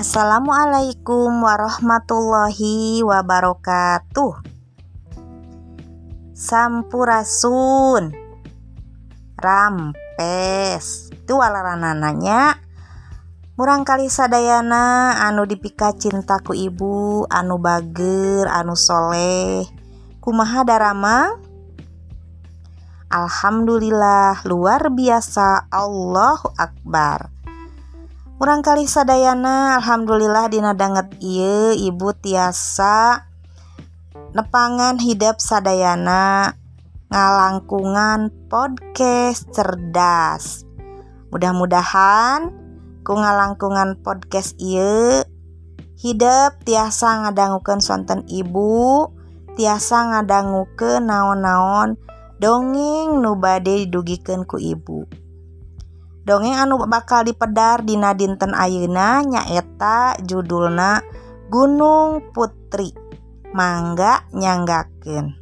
Assalamualaikum warahmatullahi wabarakatuh. Sampurasun. Rampes. Itu walaranananya. Murang kali sadayana anu dipika cintaku ibu, anu bager, anu soleh. Kumaha darama? Alhamdulillah luar biasa Allahu Akbar kali Sadayana Alhamdulillah Dinadanget I Ibu tiasa nepangan hidup Sadayana ngalangkungan podcast cerdas. Mudah-mudahan ku ngalangkungan podcast I hidup tiasa ngadanggukan sonten ibu tiasa ngadanggu ke naon-naon dongeng nubade didugikanku ibu dongeng anu bakal dipedar Dina dinten Ayeuna nyaeta judulna Gunung Putri. Mangga nyanggaken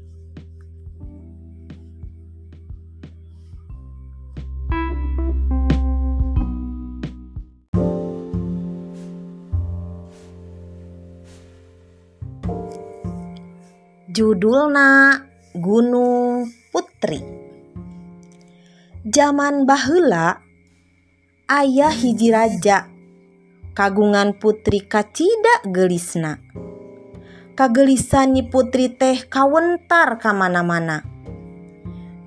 judulna Gunung Putri. Zaman bahula ayah hiji raja. Kagungan putri kacida gelisna. Kagelisan nyi putri teh kawentar kamana-mana.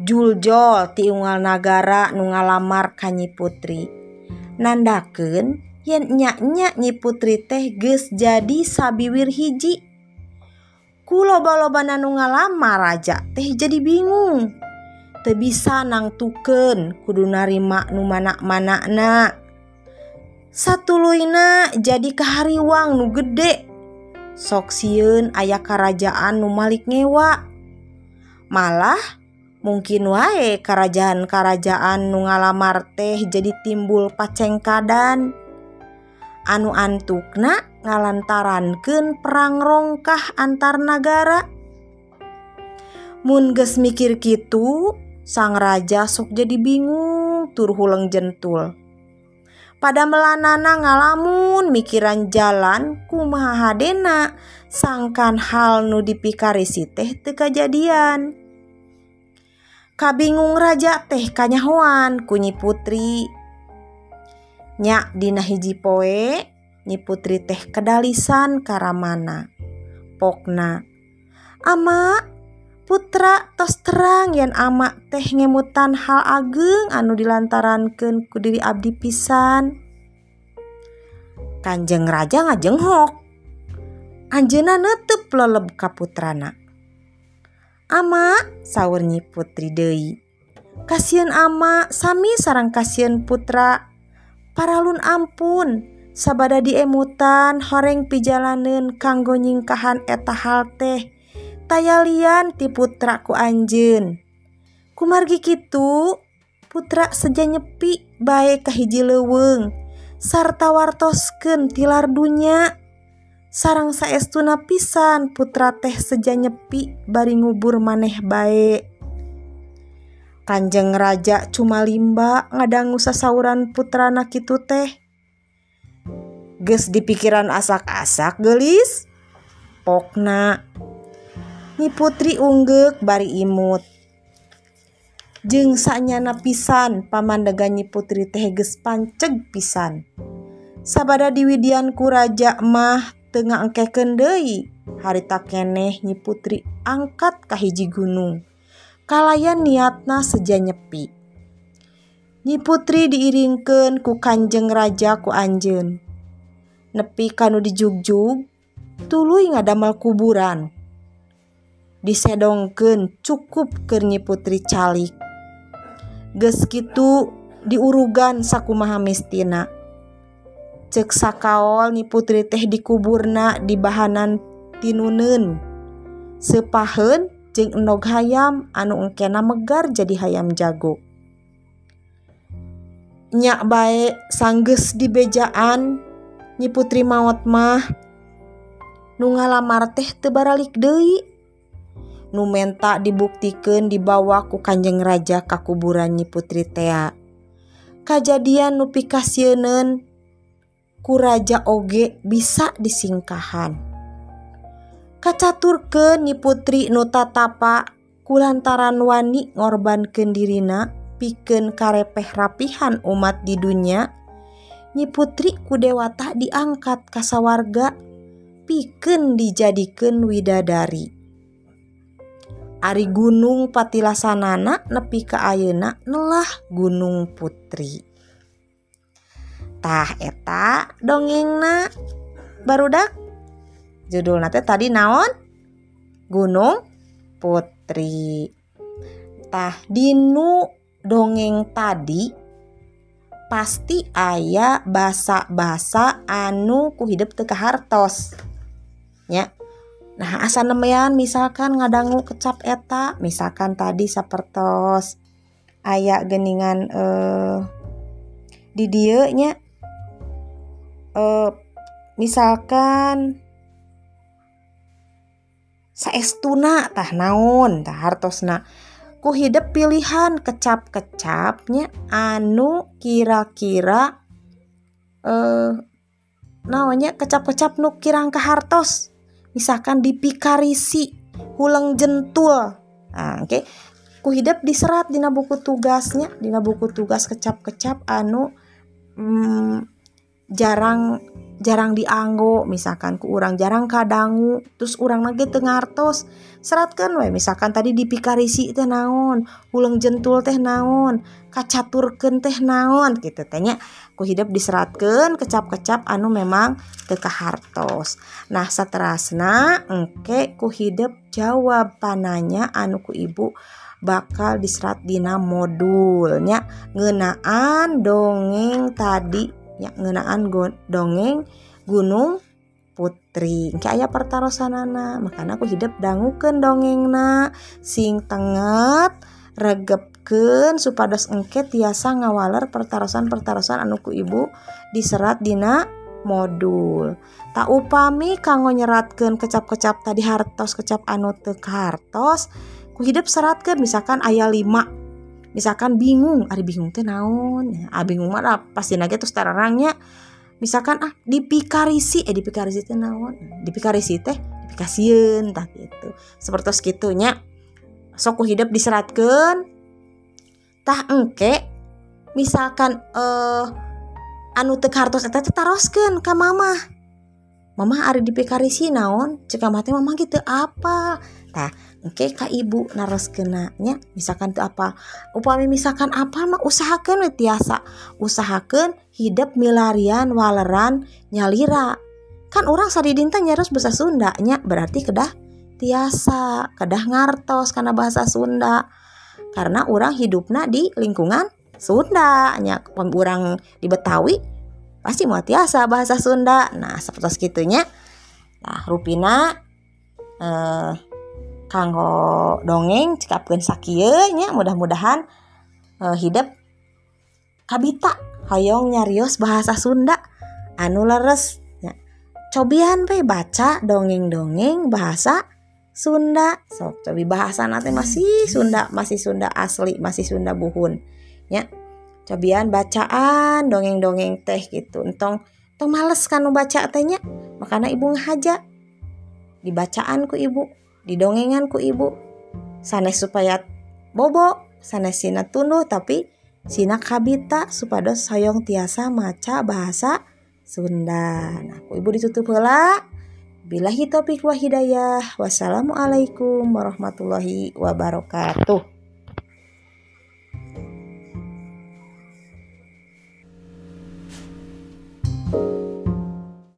Juljol tiunggal nagara nu ngalamar ka nyi putri. Nandakeun yen nyaknya nyi putri teh geus jadi sabiwir hiji. Ku loba-loba nu ngalamar raja teh jadi bingung. te bisa nangtuken kudu narima nu manak-manakna satu luina jadi kehariwang nu gede. Sok sieun aya kerajaan nu Malik ngewa. Malah mungkin wae kerajaan-kerajaan nu ngalamar teh jadi timbul pacengkadan. Anu antukna ngalantarankeun perang rongkah antar negara mun geus mikir kitu Sang raja sok jadi bingung tur hulang jentul. Pada melanana ngalamun mikiran jalan kumaha hadena sangkan hal nu dipikarisi teh teu kajadian. Kabingung raja teh kanyahoan kunyi putri. Nyak dina hiji poe nyi putri teh kedalisan karamana. Pokna. Ama putra tos terang yang ama teh ngemutan hal ageng anu dilantarankan ku diri abdi pisan. Kanjeng Raja ngajenghok. Anjena netup leleb kaputrana Ama sawurnyi putri Dei Kasian ama sami sarang kasian putra. Paralun ampun sabada diemutan horeng pijalanen kanggo nyingkahan eta hal teh taya lian ti putraku Anjun kumargi kitu putra seja nyepi baik kahiji leweng sarta wartosken tilar dunya sarang saestuna pisan putra teh seja nyepi bari ngubur maneh baik Kanjeng Raja cuma limba ngadanggu sasauran putra nakitu teh. Ges di pikiran asak-asak gelis Pokna. ni putri unggek bari imut. Jeung sanyana pisan pamandegan Nyi putri teh geus panceg pisan. Sabada diwidian ku raja mah teu ngaengkekeun deui harita keneh Nyi putri angkat ka hiji gunung. Kalayan niatna seja nyepi. Nyi putri diiringkeun ku Kanjeng Raja ku Anjeun. Nepi kanu dijugjug tuluy ngadamel kuburan. disedongken cukup kernyi putri calik. Geskitu diurugan sakumaha mistina. Ceksa kaol ni putri teh dikuburna di bahanan tinunen sepahen jeung enog hayam anu engkena megar jadi hayam jago. Nyak bae sanggeus dibejaan nyi putri maot mah. Nu ngalamar teh teu baralik deui. numenta dibuktikan dibawa ku Kanjeng Raja ka kuburan Nyi Putri Tea. Kajadian nu pikasieun ku Raja oge bisa disingkahan. Kacaturkeun Nyi Putri nu tatapa kulantaran wani ngorbankeun dirina pikeun karepeh rapihan umat di dunya. Nyi Putri ku dewata diangkat ka sawarga pikeun dijadikeun widadari. Ari gunung patilasanana nepi ke Ayeuna nelah gunung putri. Tah eta dongeng na barudak judul nate tadi naon? Gunung putri. Tah dinu dongeng tadi pasti ayah basa-basa anu ku hidup teka hartos. Ya nah asa nemean misalkan ngadangu kecap eta misalkan tadi sapertos ayah geningan eh di dia nya eh misalkan saestuna tah naon tah hartosna. Ku hidup pilihan kecap-kecapnya anu kira-kira eh namanya kecap-kecap nu kirang ke hartos misalkan dipikarisi hulang jentul nah, oke okay. ku hidup diserat dina buku tugasnya dina buku tugas kecap-kecap anu hmm, jarang jarang dianggo misalkan ku urang jarang kadangu terus urang lagi tengartos seratkan we misalkan tadi dipikarisi teh naon ulang jentul teh naon kacaturken teh naon gitu tanya ku hidup diseratkan kecap-kecap anu memang teka hartos nah seterasna engke ku hidup jawab pananya anu ku ibu bakal diserat dina modulnya ngenaan dongeng tadi ya ngenaan dongeng gunung putri. Engke aya pertarosanana makanya aku hidup dangukeun dongengna. Sing tenget regepkeun supados engke tiasa ngawaler pertarosan-pertarosan anu ku ibu diserat dina modul. Tak upami kanggo nyeratkeun kecap-kecap tadi hartos kecap anu teu hartos ku hidup seratkeun. Misalkan aya 5 misalkan bingung. Ada bingung teh naon? Ya, ah bingung mah pasti nage terus terangnya misalkan ah dipikarisi. Eh dipikarisi teh naon? Dipikarisi teh dipikasieun tah gitu. Seperti segitunya. Sok hidup diseratkan tah engke misalkan eh anu teu hartos eta teh taroskeun ka mama mama ari dipikarisi naon? Cek mah mama gitu apa? Tah Oke kak ibu naros kenanya misalkan tuh apa? Upami misalkan apa mah usahakan tiasa? Usahakan hidup milarian waleran nyalira. Kan orang sadidinta nyaros bahasa Sundanya berarti kedah tiasa kedah ngartos karena bahasa Sunda. Karena orang hidupnya di lingkungan Sunda nya. Orang di Betawi pasti mau tiasa bahasa Sunda. Nah seperti segitunya. Nah Rupina eh kanggo dongeng cikapkeun sakieu mudah-mudahan uh, hidup kabita hoyong nyarios bahasa Sunda. Anu leres. Ya. cobian pe baca dongeng-dongeng bahasa Sunda. Sok cobi bahasa nanti masih Sunda masih Sunda asli masih Sunda buhun. Ya cobian bacaan dongeng-dongeng teh gitu. Entong entong males kan baca tehnya. Makanya ibu ngahaja. Dibacaan ku ibu didongenganku ibu. Sanes supaya bobo sanes sina tunduh tapi sina kabita supados sayong tiasa maca bahasa Sunda. Nah ku ibu ditutup heula. Bilahi topik wa hidayah. Wassalamualaikum warahmatullahi wabarakatuh.